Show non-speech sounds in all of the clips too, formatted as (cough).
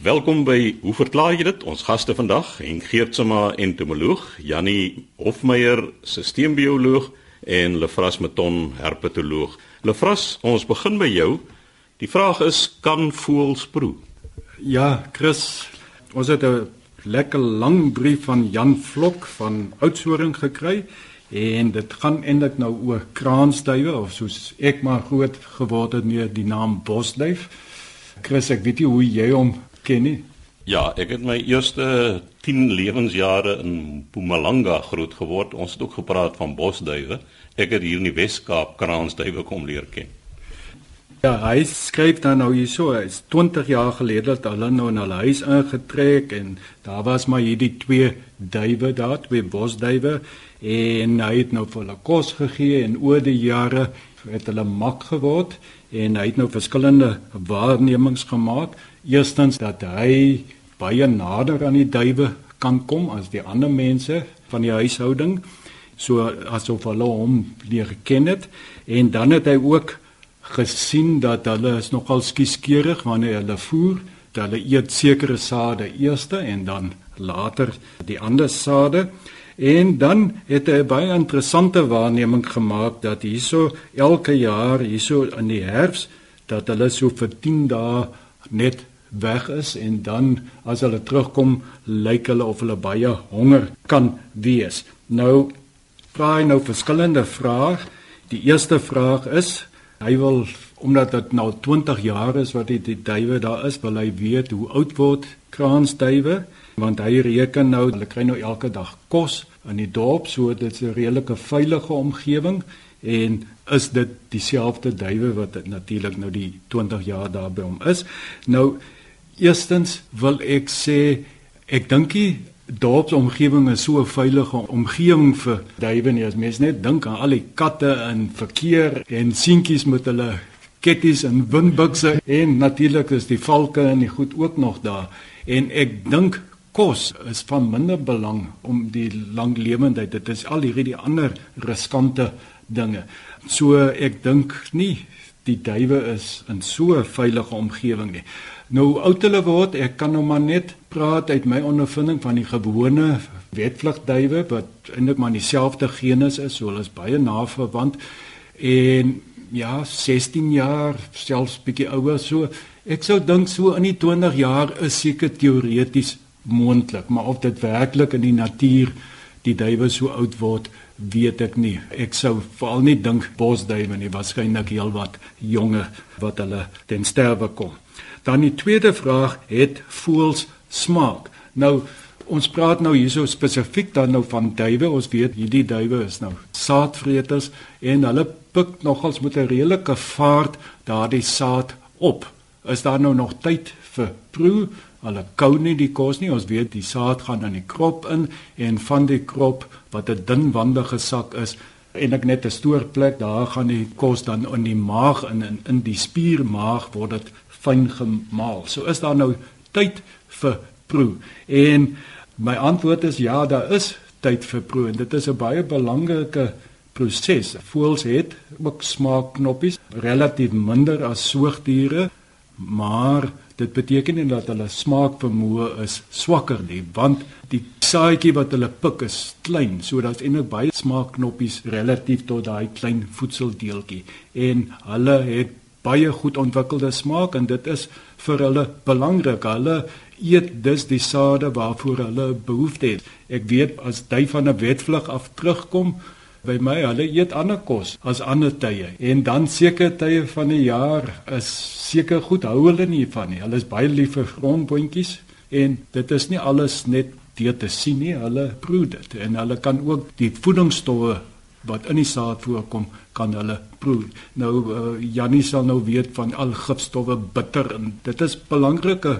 Welkom by Hoe verklaar jy dit? Ons gaste vandag, en Geertsma entomoloog, Jannie Hofmeyer, sisteembioloog en Lefras Meton, herpetoloog. Lefras, ons begin by jou. Die vraag is kan voëls proe? Ja, Chris, ons het 'n lekker lang brief van Jan Vlok van Oudtshoorn gekry en dit gaan eintlik nou oor kraansduwe of soos ek maar groot geword het met die naam bosduif. Chris, ek weet nie hoe jy hom ken nie. Ja, ek het my eerste 10 lewensjare in Mpumalanga groot geword. Ons het ook gepraat van bosduwe. Ek het hier in die Wes-Kaap kraansduwe kom leer ken. Ja, hy skryf dan nou hierso, is 20 jaar gelede dat hulle nou na hulle huis ingetrek en daar was maar hierdie twee duwe daar, twee bosduwe en hy het nou vir hulle kos gegee en oor die jare het hulle mak geword en hy het nou verskillende waarnemings gemaak. Eerstens dat hy baie nader aan die duwe kan kom as die ander mense van die huishouding, so asof hulle hom leer ken het en dan het hy ook gesien dat hulle is nogal skieskeurig wanneer hulle voer, dat hulle eet sekere sade eers en dan later die ander sade. En dan het hy 'n baie interessante waarneming gemaak dat hierso elke jaar hierso in die herfs dat hulle so vir 10 dae net weg is en dan as hulle terugkom lyk hulle of hulle baie honger kan wees. Nou vra hy nou verskillende vrae. Die eerste vraag is Hy wil omdat dit nou 20 jaar is wat die, die duwe daar is, wil hy weet hoe oud word kraansduwe want hy reken nou hulle kry nou elke dag kos in die dorp so dit is 'n redelike veilige omgewing en is dit dieselfde duwe wat natuurlik nou die 20 jaar daar by hom is. Nou eerstens wil ek sê ek dink dorpsomgewing is so 'n veilige omgewing vir duwe nie as mens net dink aan al die katte in verkeer en seentjies met hulle ketties en windbukse en natuurlik is die valke en die goed ook nog daar. En ek dink kos is van minder belang om die lang lewendheid dit is al hierdie ander riskante dinge. So ek dink nie die duwe is in so 'n veilige omgewing nie Nou oud hulle word, ek kan nou maar net praat uit my ondervinding van die gewone wetvlugduwe wat eintlik maar dieselfde genus is, so hulle is baie na verwant en ja, 16 jaar, selfs bietjie ouer so. Ek sou dink so in die 20 jaar is seker teoreties moontlik, maar of dit werklik in die natuur die duwe so oud word, weet ek nie. Ek sou veral nie dink bosduwe nie, waarskynlik heelwat jonger wat hulle ten sterwe kom. Dan die tweede vraag het voels smaak. Nou ons praat nou hierso spesifiek dan nou van duwe. Ons weet hierdie duwe is nou saadvreters en hulle pik nogals met 'n redelike vaart daardie saad op. Is daar nou nog tyd vir proe? Hulle kou nie die kos nie. Ons weet die saad gaan in die krop in en van die krop wat 'n dunwandige sak is en ek net 'n stoorplek daar gaan die kos dan in die maag in in, in die spiermaag word dit fyn gemaal. So is daar nou tyd vir proe. En my antwoord is ja, daar is tyd vir proe en dit is 'n baie belangrike proses. Voëls het ook smaakknoppies, relatief minder as soogdiere, maar dit beteken nie dat hulle smaakvermoë is swakker nie, want die saadjie wat hulle pik is klein, so daar's eintlik baie smaakknoppies relatief tot daai klein voedseldeeltjie en hulle het baie goed ontwikkelde smaak en dit is vir hulle belangrik. Hulle eet dus die sade waarvoor hulle behoefte het. Ek weet as jy van 'n wetvlug af terugkom by my, hulle eet ander kos as ander tye. En dan seker tye van die jaar is seker goed hou hulle nie van nie. Hulle is baie lief vir grondboontjies en dit is nie alles net deur te sien nie. Hulle proe dit en hulle kan ook die voedingsstowwe wat in die saad voorkom kan hulle proe. Nou uh, Jannie sal nou weet van al gifstowwe bitter en dit is belangrike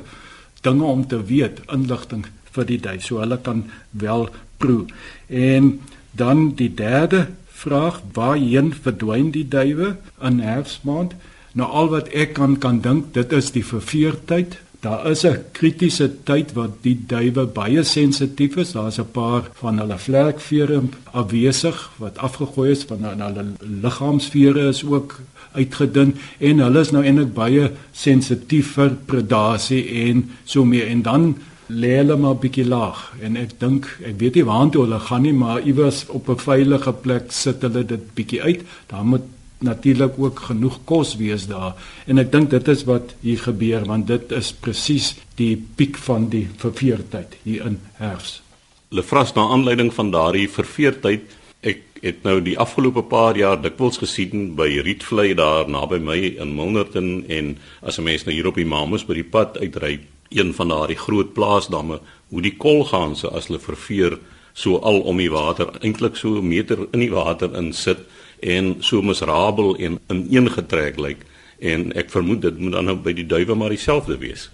dinge om te weet, inligting vir die duif so hulle kan wel proe. En dan die derde vraag, waarheen verdwyn die duwe in herfsmaand? Nou al wat ek kan kan dink, dit is die verveertyd, Daar is 'n kritiese tyd wat die duwe baie sensitief is. Daar's 'n paar van hulle vlerkvere afwesig wat afgegooi is van hulle liggaamsvere is ook uitgedun en hulle is nou eintlik baie sensitief vir predasie en so meer en dan lê hulle maar bietjie laag. En ek dink ek weet nie waartoe hulle gaan nie maar iewers op 'n veilige plek sit hulle dit bietjie uit. Dan moet natuurlik ook genoeg kos wees daar. En ek dink dit is wat hier gebeur want dit is presies die piek van die verveertyd hier in herfs. Lefras na aanleiding van daardie verveertyd ek het nou die afgelope paar jaar dikwels gesien by Rietvlei daar naby my in Milnerton en as 'n mens nou hier op die Mamas by die pad uitry een van daardie groot plaasdamme hoe die kolgaanse as hulle verveer so al om die water eintlik so 'n meter in die water in sit en so miserabel en ineengetrek lyk en ek vermoed dit moet dan nou by die duwe maar dieselfde wees.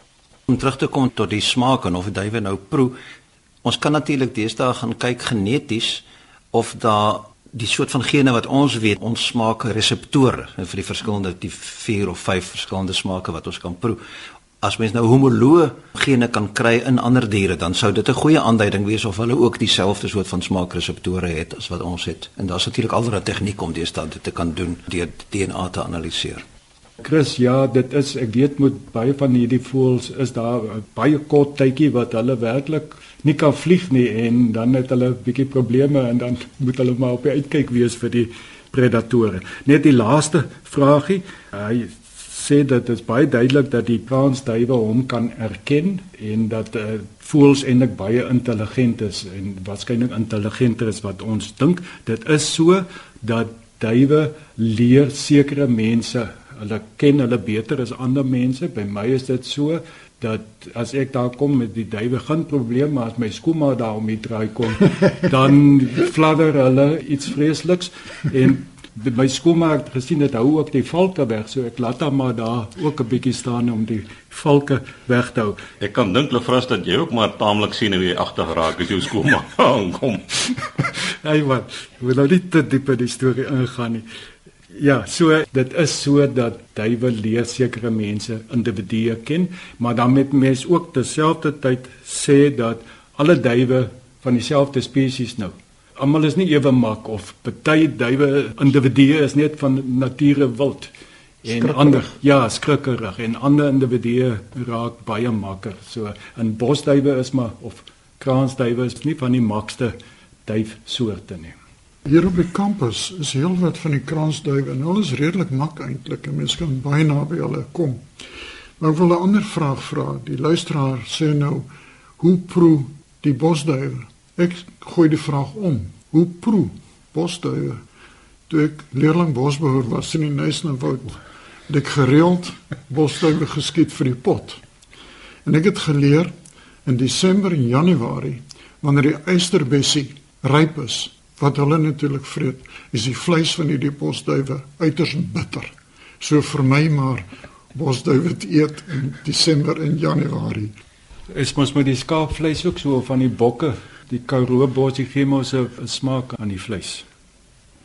Om terug te kom tot die smaak en of die duwe nou proe, ons kan natuurlik deesdae gaan kyk geneties of daar die soort van gene wat ons weet, ons smaak reseptore vir die verskillende die 4 of 5 verskillende smake wat ons kan proe as mens nou homoloë gene kan kry in ander diere, dan sou dit 'n goeie aanduiding wees of hulle ook dieselfde soort van smaakreseptore het as wat ons het. En daar's natuurlik 'n tegniek om dit dan te kan doen deur DNA te analiseer. Chris, ja, dit is ek weet met baie van hierdie voëls is daar baie kort tydjie wat hulle werklik nie kan vlieg nie en dan het hulle 'n bietjie probleme en dan (laughs) moet hulle maar op die uitkyk wees vir die predatore. Net die laaste vragie. Hy sê dat dit baie duidelik dat die kransduwe hom kan erken en dat uh, voels eintlik baie intelligent is en waarskynlik intelligenter is wat ons dink. Dit is so dat duwe leer sekere mense, hulle ken hulle beter as ander mense. By my is dit so dat as ek daar kom met die duwe geen probleem maar as my skoolma daar om die draai kom (laughs) dan fladder hulle iets vreesliks en my skoolma het gesien dit hou ook die valke weg so ek laat hom maar daar ook 'n bietjie staan om die valke weg te hou. Ek kan dink Lefras dat jy ook maar taamlik sien hoe jy agter geraak as jou skoolma aankom. (laughs) Hey man, wil nou nie te diep in die storie ingaan nie. Ja, so dit is so dat duiwel leer sekere mense individue ken, maar dan met mense ook terselfdertyd sê dat alle duwe van dieselfde spesies nou almal is nie ewe mak of party duwe individue is net van nature wild en ander. Ja skrikkerig en ander individue raak baie makker. So in bosduwe is maar of kraansduwe is nie van die makste duifsoorte nie. Hier op die kampus is heelwat van die kraansduwe en hulle is redelik mak eintlik en mense kan baie naby hulle kom. Maar ek wil 'n ander vraag vra. Die luisteraar sê nou hoe proe die bosduwe Ek gooi die vraag om. Hoe proe bosduwe? Toe ek leerling bosbehoor was in die Nuisnwoud, het ek gereeld bosduwe geskiet vir die pot. En ek het geleer in Desember en Januarie wanneer die eysterbessie ryp is, wat hulle natuurlik vreet, is die vleis van hierdie bosduwe uiters bitter. So vir my maar bosduwe eet in Desember en Januarie. Is mos met die skaapvleis ook so van die bokke die Karoo bosie gee mos 'n smaak aan die vleis.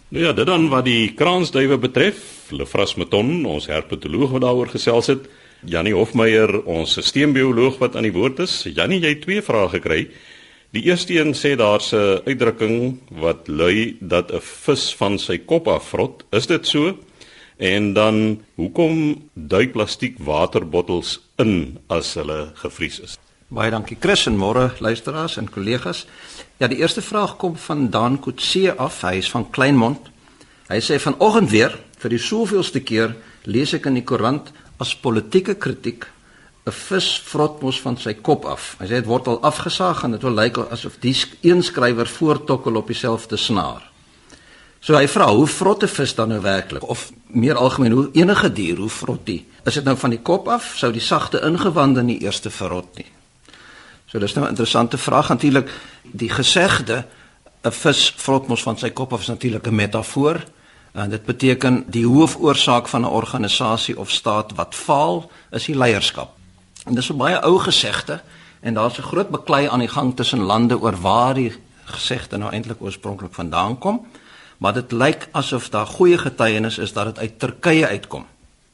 Nou ja, dit dan wat die kraansduwe betref, Lefras Meton, ons herpetoloog wat daaroor gesels het, Jannie Hofmeyer, ons sisteembioloog wat aan die woord is. Jannie, jy het twee vrae gekry. Die eerste een sê daar's 'n uitdrukking wat lui dat 'n vis van sy kop afvrot. Is dit so? En dan, hoekom duik plastiek waterbottels in as hulle gevries is? Baie dankie Chris en môre luisteraars en kollegas. Ja, die eerste vraag kom van Dan Kutse af. Hy is van Kleinmond. Hy sê vanoggend weer vir die soveelste keer lees ek in die koerant as politieke kritiek 'n vis vrot mos van sy kop af. Hy sê dit word al afgesaag en dit wil lyk asof die een skrywer voortokkel op dieselfde snaar. So hy vra, hoe vrot 'n vis dan nou werklik of meer algemeen hoe enige dier hoe vrot die? Is dit nou van die kop af sou die sagte ingewande nie eers verrot nie? So dis nou 'n interessante vraag natuurlik die gesegde 'n vis vrot mos van sy kop af is natuurlik 'n metafoor en dit beteken die hoofoorsaak van 'n organisasie of staat wat faal is die leierskap. En dis 'n baie ou gesegde en daar's 'n groot beklei aan die gang tussen lande oor waar die gesegde nou eintlik oorspronklik vandaan kom. Maar dit lyk asof daar goeie getuienis is dat dit uit Turkye uitkom.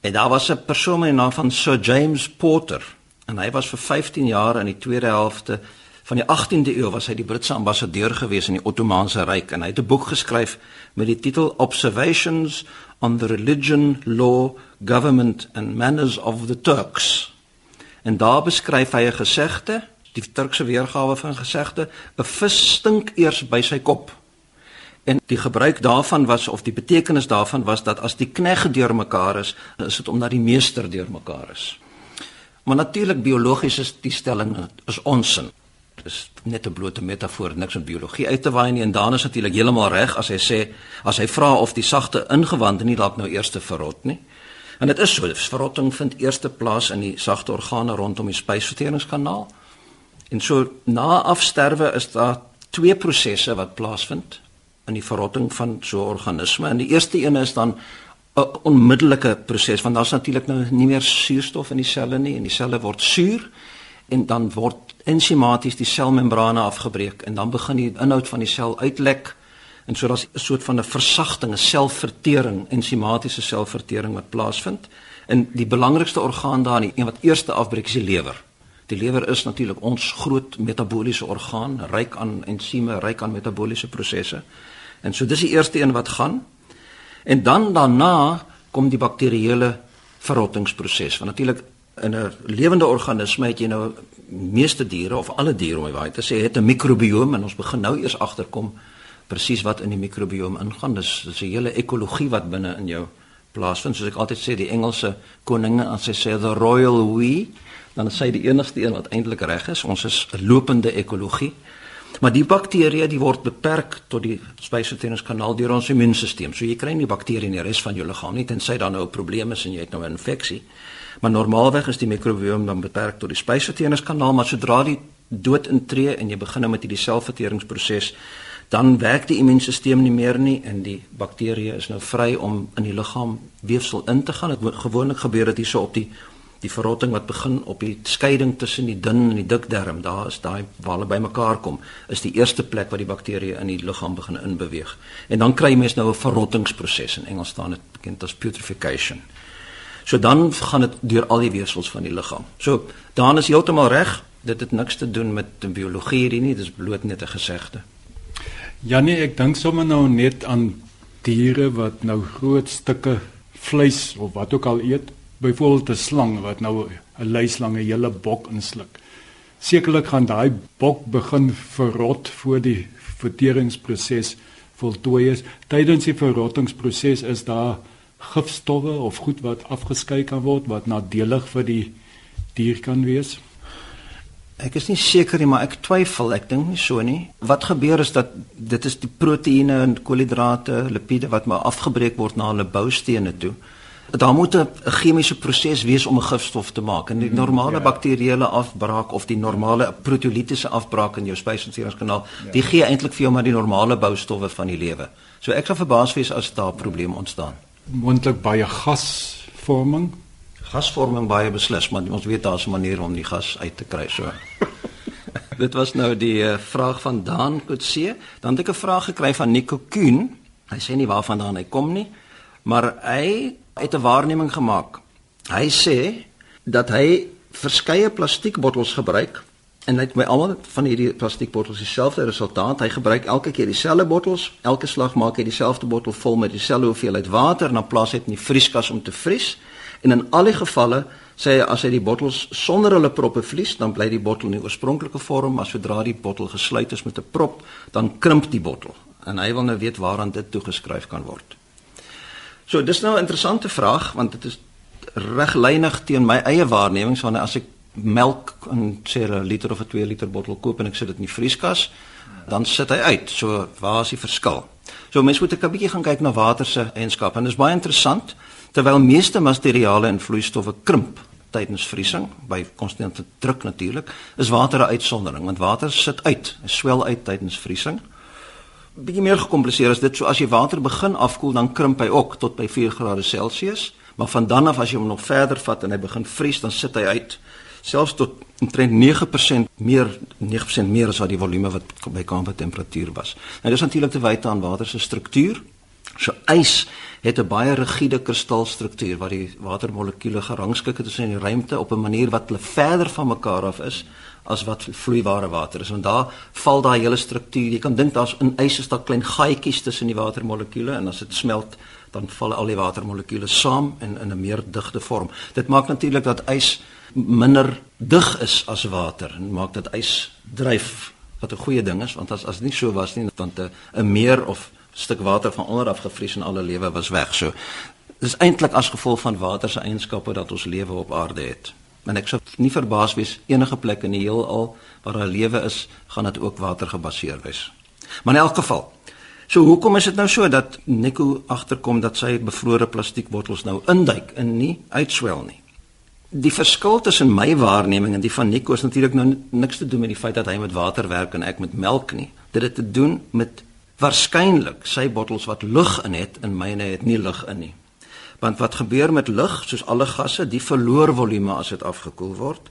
En daar was 'n persoon met die naam van Sir James Porter En hy was vir 15 jaar in die tweede helfte van die 18de eeu was hy die Britse ambassadeur gewees in die Ottomaanse Ryk en hy het 'n boek geskryf met die titel Observations on the Religion, Law, Government and Manners of the Turks. En daar beskryf hy 'n gesegde, die Turkse weergawe van gesegde, 'n vis stink eers by sy kop. En die gebruik daarvan was of die betekenis daarvan was dat as die knegg deurmekaar is, is dit omdat die meester deurmekaar is. Maar natuurlik biologies is die stelling is onsin. Dit is net 'n blote metafoor, niks met biologie uit te waai nie en dan is natuurlik heeltemal reg as hy sê as hy vra of die sagte ingewande nie dalk nou eers te verrot nie. En dit is so, verrotting vind eerste plaas in die sagte organe rondom die spysverteringskanaal. En so na afsterwe is daar twee prosesse wat plaasvind in die verrotting van so 'n organisme. En die eerste een is dan 'n onmiddellike proses want daar's natuurlik nou nie meer suurstof in die selle nie en die selle word suur en dan word ensimaties die selmembrane afgebreek en dan begin die inhoud van die sel uitlek en so daar's 'n soort van 'n versagting, 'n selvertering, ensimatiese selvertering wat plaasvind. En die belangrikste orgaan daar, die een wat eerste afbreek, is die lewer. Die lewer is natuurlik ons groot metabooliese orgaan, ryk aan ensieme, ryk aan metabooliese prosesse. En so dis die eerste een wat gaan. En dan daarna kom die bakterieële verrottingsproses. Want natuurlik in 'n lewende organisme het jy nou meeste diere of alle diere om jy weet te sê het 'n mikrobiome en ons begin nou eers agterkom presies wat in die mikrobiome ingaan. Dis dis 'n hele ekologie wat binne in jou plaasvind. Soos ek altyd sê, die Engelse koninge as sy sê the royal we, dan is hy die enigste een wat eintlik reg is. Ons is 'n lopende ekologie. Maar die bakterieë die word beperk tot die spysverteringskanaal deur ons immuunstelsel. So jy kry nie bakterieë in die res van jou liggaam nie tensy daar nou 'n probleem is en jy het nou 'n infeksie. Maar normaalweg is die mikrobiom dan beperk tot die spysverteringskanaal, maar sodra die dood intree en jy begin nou met hierdie selfverteringsproses, dan werk die immuunstelsel nie meer nie en die bakterieë is nou vry om in die liggaam weefsel in te gaan. Dit gewoonlik gebeur dit hierso op die die verrotting wat begin op die skeiding tussen die dun en die dik darm, daar is daai waar hulle bymekaar kom, is die eerste plek waar die bakterieë in die liggaam begin inbeweeg. En dan kry jy mens nou 'n verrottingsproses in Engels staan dit bekend as putrefaction. So dan gaan dit deur al die weefsels van die liggaam. So dan is heeltemal reg, dit het niks te doen met biologie hierdie nie, dis bloot net 'n gesegde. Ja nee, ek dink sommer nou net aan diere wat nou groot stukke vleis of wat ook al eet byvoorbeeld 'n slang wat nou 'n luislang 'n hele bok insluk. Sekerlik gaan daai bok begin verrot voor die verteringsproses voltooi is. Tydens die verrottingsproses is daar gifstowwe of goed wat afgeskei kan word wat nadelig vir die dier kan wees. Ek is nie seker nie, maar ek twyfel, ek dink nie so nie. Wat gebeur is dat dit is die proteïene en koolhidrate, lipiede wat maar afgebreek word na hulle boustene toe daar moet 'n chemiese proses wees om 'n gifstof te maak. En die mhm, normale ja. bakterieële afbraak of die normale proteolitiese afbraak in jou spysverteringskanaal, ja. die gee eintlik vir jou maar die normale boustowwe van die lewe. So ek sal verbaas wees as daar probleme ontstaan. Moontlik baie gasvorming. Gasvorming baie beslis, maar ons weet daar's 'n manier om die gas uit te kry so. (laughs) Dit was nou die uh, vraag van Dan Kutse. Dan het ek 'n vraag gekry van Nico Kuhn. Hy sê nie waarvandaan hy kom nie, maar hy het 'n waarneming gemaak. Hy sê dat hy verskeie plastiekbottels gebruik en hy het my almal van hierdie plastiekbottels dieselfde resultaat. Hy gebruik elke keer dieselfde bottels. Elke slag maak hy dieselfde bottel vol met dieselfde hoeveelheid water en dan plaas hy dit in die vrieskas om te vries. En in al die gevalle sê hy as hy die bottels sonder hulle proppe vlies, dan bly die bottel in die oorspronklike vorm, maar sodra die bottel gesluit is met 'n prop, dan krimp die bottel. En hy wil nou weet waaraan dit toegeskryf kan word. So dis nou 'n interessante vraag want dit is reglynig teen my eie waarnemings wanneer as ek melk in sê 'n liter of 'n 2 liter bottel koop en ek sit dit in die vrieskas, dan sit hy uit. So waar is die verskil? So mense moet 'n bietjie gaan kyk na water se eienskappe en dit is baie interessant terwyl meeste materiale en vloeistowwe krimp tydens vriesing by konstante druk natuurlik, is water 'n uitsondering want water sit uit, swel uit tydens vriesing bietjie meer gekompliseer as dit. So as jy water begin afkoel, dan krimp hy ook tot by 4 grade Celsius, maar van dan af as jy hom nog verder vat en hy begin vries, dan sit hy uit selfs tot omtrent 9% meer 9% meer as wat die volume wat by kamertemperatuur was. Nou dis natuurlik te wyte aan water se struktuur. So ys het 'n baie rigiede kristalstruktuur waar die watermolekuule gerangskik het in die ruimte op 'n manier wat hulle verder van mekaar af is as wat vloeibare water is. Want daar val daai hele struktuur. Jy kan dink daar's in ys is daar klein gaatjies tussen die watermolekuule en as dit smelt, dan val al die watermolekuule saam in in 'n meer digte vorm. Dit maak natuurlik dat ys minder dig is as water en maak dat ys dryf wat 'n goeie ding is want as as dit nie so was nie dan 'n meer of stuk water van onder af gevries en alle lewe was weg. So dis eintlik as gevolg van water se eienskappe dat ons lewe op aarde het. En ek sou nie verbaas wees enige plek in die heelal waar daar lewe is, gaan dit ook water gebaseer wees. Maar in elk geval So hoekom is dit nou so dat Nico agterkom dat sy bevrore plastiekbottels nou induik en nie uitswel nie? Die verskil tussen my waarneming en die van Nico is natuurlik nou niks te doen met die feit dat hy met water werk en ek met melk nie. Dit het te doen met waarskynlik sy bottels wat lug in het en myne het nie lug in nie. Want wat gebeur met lug, soos alle gasse, die verloor volume as dit afgekoel word.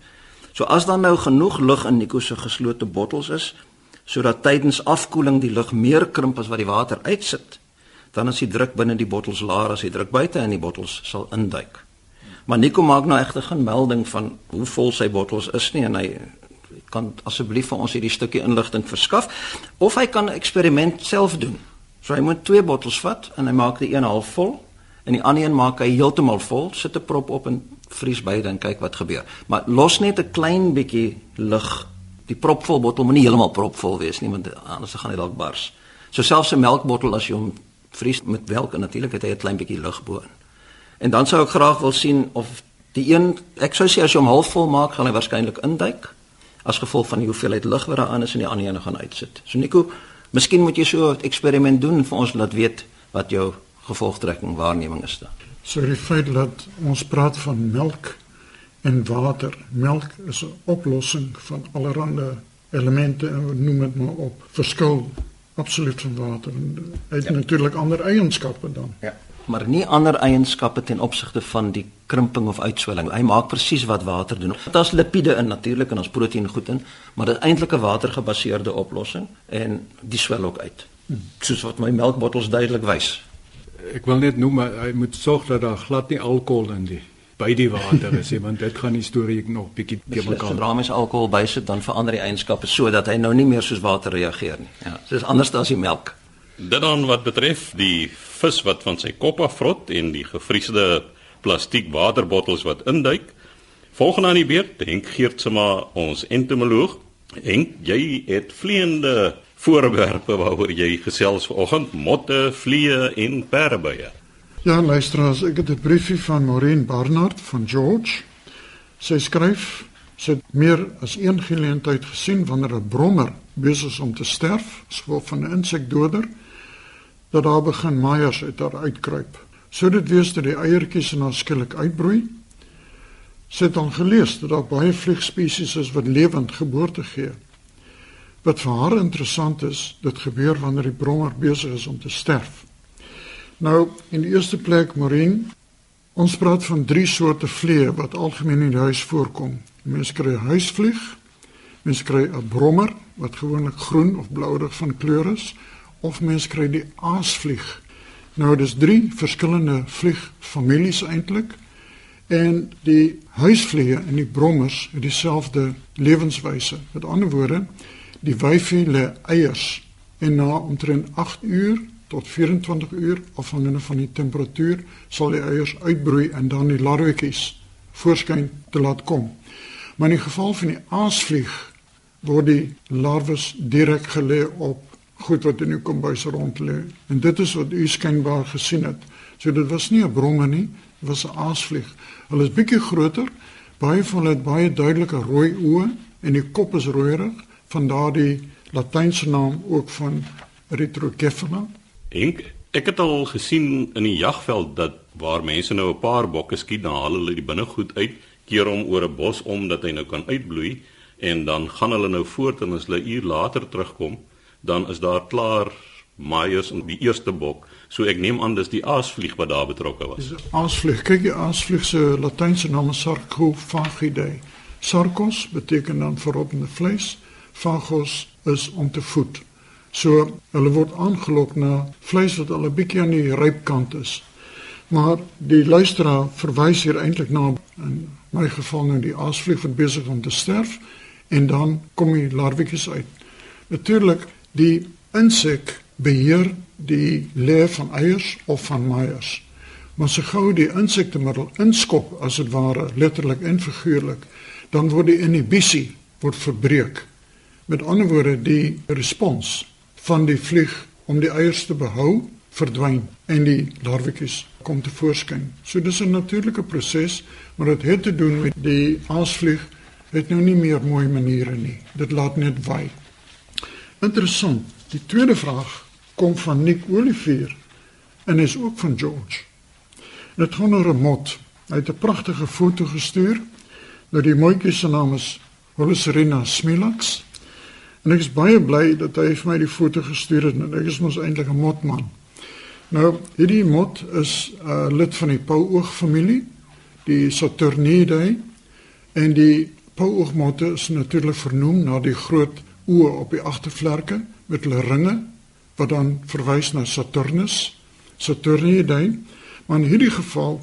So as dan nou genoeg lug in Nico se geslote bottels is, sodat tydens afkoeling die lug meer krimp as wat die water uitsit, dan is die druk binne die bottels laer as die druk buite in die bottels sal induik. Maar Nico maak nou egter geen melding van hoe vol sy bottels is nie en hy kan asseblief vir ons hierdie stukkie inligting verskaf of hy kan 'n eksperiment self doen. So hy moet twee bottels vat en hy maak die een half vol en die ander een maak hy heeltemal vol, sit 'n prop op en vries beide en kyk wat gebeur. Maar los net 'n klein bietjie lug. Die propvol bottel moet nie heeltemal propvol wees nie want anders gaan hy dalk bars. So selfs 'n melkbottel as jy hom vries met melk en natuurlik het hy 'n klein bietjie lug bo-in. En dan sou ek graag wil sien of die een ek sou sê as jy hom halfvol maak, gaan hy waarskynlik induik as gevolg van die hoeveelheid lig wat daar aan is en die ander een gaan uitsit. So Nico, miskien moet jy so 'n eksperiment doen vir ons laat weet wat jou gevolgtrekking waarneming is dan. So die feit dat ons praat van melk en water. Melk is 'n oplossing van allerlei elemente en noem dit maar op. Verskil absoluut van water. Hy het ja. natuurlik ander eienskappe dan. Ja maar nie ander eienskappe ten opsigte van die krimping of uitswelling. Hy maak presies wat water doen. Is lipiede in natuurlik en ons proteïen goed in, maar dit is eintlik 'n watergebaseerde oplossing en die swel ook uit. Soos wat my melkbottels duidelik wys. Ek wil net noem hy moet sorg dat daar glad nie alkohol in die by die water is nie, want dit gaan die storie nog bietjie te mekaar. Sodra mens alkohol bysit, dan verander die eienskappe sodat hy nou nie meer soos water reageer nie. Ja, dis anders as die melk. Dit dan wat betref die vis wat van sy kop afvrot en die gefriesde plastiek waterbottels wat induik. Volgende aan die beurt, Henk Geertsma, ons entomoloog. Henk, jy het vleiende voorwerpe waaroor jy gesels vanoggend, motte, vliee en perdebye. Ja, luisteraars, ek het 'n briefie van Maureen Barnard van George. Sy skryf sy het meer as een geleentheid gesien wanneer 'n brommer besig is om te sterf, so van 'n insekdoder dat daar begin maaiers uit daar uitkruip. Sou dit wees dat die eiertjies en dan skielik uitbroei? Sit dan gelees dat daar baie vliegspesies is wat lewend geboorte gee. Wat vir haar interessant is, dit gebeur wanneer die brommer besig is om te sterf. Nou, in die eerste plek Marine, ons praat van drie soorte vliee wat algemeen in die huis voorkom. Mens kry huisvlieg, mens kry 'n brommer wat gewoonlik groen of blouerig van kleur is of mens kry die aasvlieg. Nou dis drie verskillende vliegfamilies eintlik en die huisvliege en die brommers het dieselfde lewenswyse. Met ander woorde, die wyfie lê eiers en na omtrent 8 uur tot 24 uur afhangende van die temperatuur sal die eiers uitbroei en dan die larwetjies voorskyn te laat kom. Maar in die geval van die aasvlieg word die larwes direk gelê op goed wat in die kombuis rond lê. En dit is wat u skynbaar gesien het. So dit was nie 'n bromme nie, dit was 'n aasvlieg. Hulle is bietjie groter, baie van hulle het baie duidelike rooi oë en die kop is rooierig, van daardie latynse naam ook van Retrocephala. Ek ek het al gesien in die jagveld dat waar mense nou 'n paar bokke skiet, dan haal hulle die binnegoed uit, keer hom oor 'n bos om dat hy nou kan uitbloei en dan gaan hulle nou voort en as hulle uur later terugkom, dan is daar klaar maaiers in die eerste bok. So ek neem aan dis die aasvlieg wat daar betrokke was. Dis aasvlieg. Kyk, die aasvlieg se latynse naam is Sarcophagidae. Sarcos beteken dan verrottende vleis. Phagos is om te voed. So hulle word aangelok na vleis wat al 'n bietjie aan die rypkant is. Maar die luisteraar verwys hier eintlik na in my geval nou die aasvlieg wat besig om te sterf en dan kom die larwetjies uit. Natuurlik die insek beheer die leer van eiers of van meiers. Maar so gou die insektemiddel inskop as dit ware letterlik en figuurlik, dan word die inhibisie word verbreek. Met ander woorde, die respons van die vlieg om die eiers te behou verdwyn en die larwetjies kom te voorskyn. So dis 'n natuurlike proses, maar dit het te doen met die aasvlieg het nou nie meer mooi maniere nie. Dit laat net waai. Interessant. Die tweede vraag kom van Nick Olivier en is ook van George. Dit gaan oor 'n mot. Hy het 'n pragtige foto gestuur. Nou die mooitjie se naam is Holisrina Smilax. En ek is baie bly dat hy vir my die foto gestuur het. Nou, ek is mos eintlik 'n motman. Nou, hierdie mot is 'n uh, lid van die Pauoog familie, die Saturnidae en die Pauoogmotte is natuurlik vernoem na die groot oë op die agtervlerke met hulle ringe wat dan verwys na Saturnus, Saturnidae. Maar in hierdie geval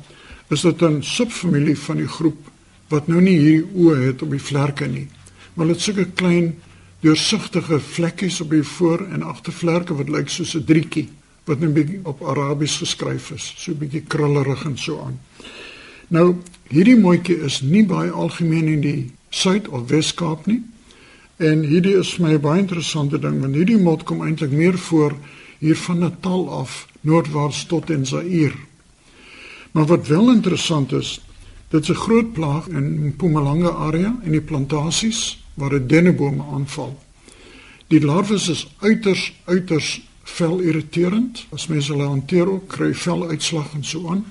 is dit 'n subfamilie van die groep wat nou nie hierdie oë het op die vlerke nie. Maar dit sulke klein deursigtige vlekkies op die voor en agtervlerke wat lyk soos 'n drietjie wat net 'n bietjie op Arabies geskryf is, so 'n bietjie krullerig en so aan. Nou, hierdie mooitjie is nie baie algemeen in die Suid of Wes-Kaap nie. En hierdie is my baie interessante ding want hierdie mot kom eintlik meer voor hier van Natal af noordwaarts tot in Zaire. Maar wat wel interessant is, dit is 'n groot plaag in Mpumalanga area en die plantasies waar dit dennebome aanval. Die larwes is uiters uiters vel irriterend. As mense hulle hanteer ook kry veluitslag en so aan.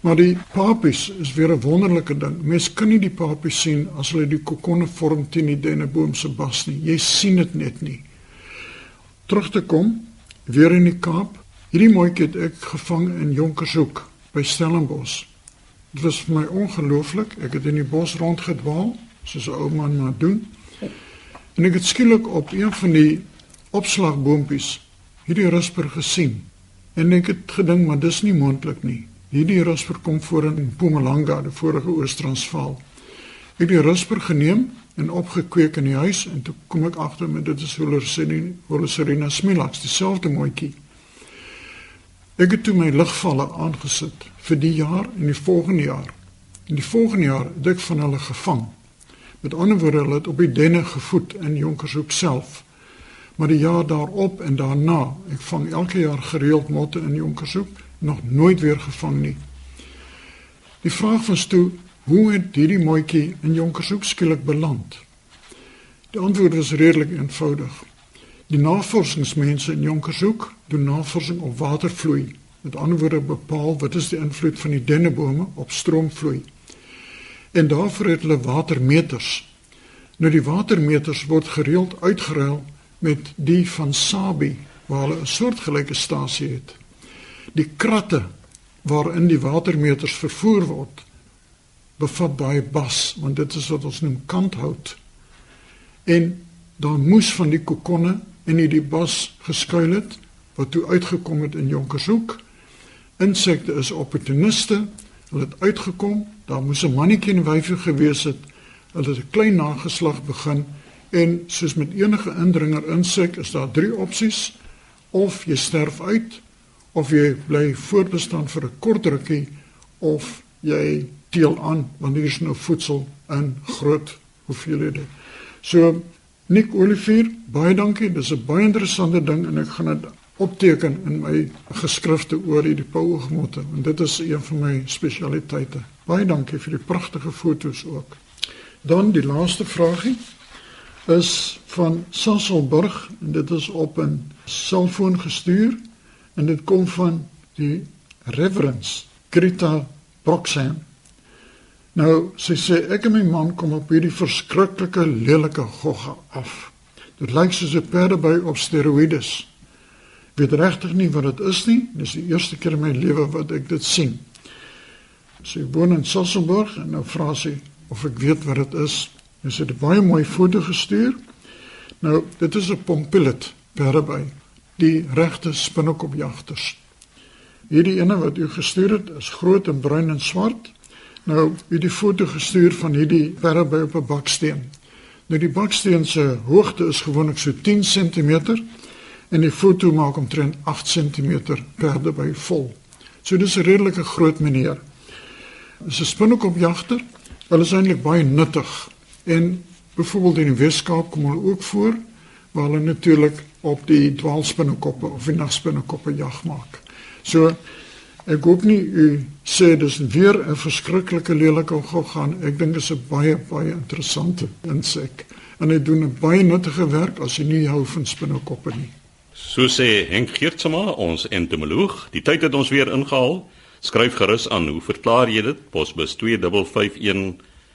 Maar die papies is weer 'n wonderlike ding. Mens kan nie die papies sien as hulle die kokonne vorm teen die denneboom se bas nie. Jy sien dit net nie. Terug te kom weer in die Kaap. Hierdie mooitjie het ek gevang in Jonkershoek by Stellenbosch. Dit was vir my ongelooflik. Ek het in die bos rondgedwaal soos 'n ou man maar doen. En ek het skielik op een van die opslagboompies hierdie rusper gesien. En ek het gedink maar dis nie moontlik nie. Hierdie rusper kom voor in Mpumalanga, die vorige Oos-Transvaal. Ek het die rusper geneem en opgekweek in die huis en toe kom ek agter met dit is Holerserina smilax, dieselfde mooitjie. Ek het toe my ligvalle aangesit vir die jaar en die volgende jaar. In die volgende jaar het ek van hulle gevang. Met ander woorde, hulle het op die denne gevoed in Jonkershoek self. Maar die jaar daarop en daarna, ek vang elke jaar gereeld motte in Jonkershoek nog nooit weer gevang nie. Die vraag was toe, hoe het hierdie mooitjie in Jonkershoek skielik beland? Die antwoord is redelik eenvoudig. Die navorsingsmense in Jonkershoek doen navorsing op watervloei. Met ander woorde bepaal wat is die invloed van die dennebome op stroomvloei. En daarvoor het hulle watermeters. Nou die watermeters word gereeld uitgeruil met die van Sabi waar hulle 'n soortgelyke stasie het. Die kratte waarin die watermeters vervoer word bevat baie bas want dit is wat ons noem kanthout. En dan moes van die kokonne in hierdie bas geskuil het wat toe uitgekom het in Jonkershoek. Insekte is opportuniste hulle het uitgekom daar moes 'n mannetjie en wyfie gewees het hulle het 'n klein nageslag begin en soos met enige indringer insek is daar drie opsies of jy sterf uit of jy bly voortbestaan vir 'n kort rukkie of jy deel aan wanneer jy nou voedsel in groot hoeveelhede. So Nick Olivier, baie dankie. Dis 'n baie interessante ding en ek gaan dit opteken in my geskrifte oor hierdie paugemotte en dit is een van my spesialiteite. Baie dankie vir die pragtige foto's ook. Dan die laaste vragie is van Sasselburg en dit is op 'n selfoon gestuur en dit kom van die reverence Greta Broxham. Nou sy sê ek en my man kom op hierdie verskriklike lelike gogga af. Dit lyk soos 'n perdeby op steroïdes. Weet regtig nie wat dit is nie. Dis die eerste keer in my lewe wat ek dit sien. Sy woon in Sossenburg en nou vra sy of ek weet wat dit is. Sy het 'n baie mooi foto gestuur. Nou, dit is 'n pompillet perdeby, die regte spinnekopjagters. Hierdie ene wat u gestuur het, is groot en bruin en swart. Nou, u het die foto gestuur van hierdie perdeby op 'n baksteen. Nou die baksteen se hoogte is gewoonlik so 10 cm en die foto maak omtrent 8 cm perdeby vol. So dis 'n redelike groot meneer. Dis 'n spinnekopjagter. Hulle is eintlik baie nuttig en byvoorbeeld in die Weskaap kom hulle ook voor waar hulle natuurlik op die dwaalspinnekoppe of die nagspinnekoppe jag maak. So ek hoop nie u sê dis weer 'n verskriklike lelike gaan. Ek dink dit is 'n baie baie interessante insek en hy doen 'n baie nuttige werk as jy nie hou van spinnekoppe nie. So sê Henk Geertsma, ons entomoloog. Die tyd het ons weer ingehaal. Skryf gerus aan. Hoe verklaar jy dit? Posbus 2551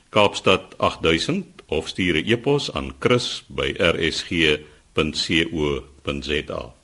Kaapstad 8000 of stuur 'n e-pos aan chris@rsg.co.za.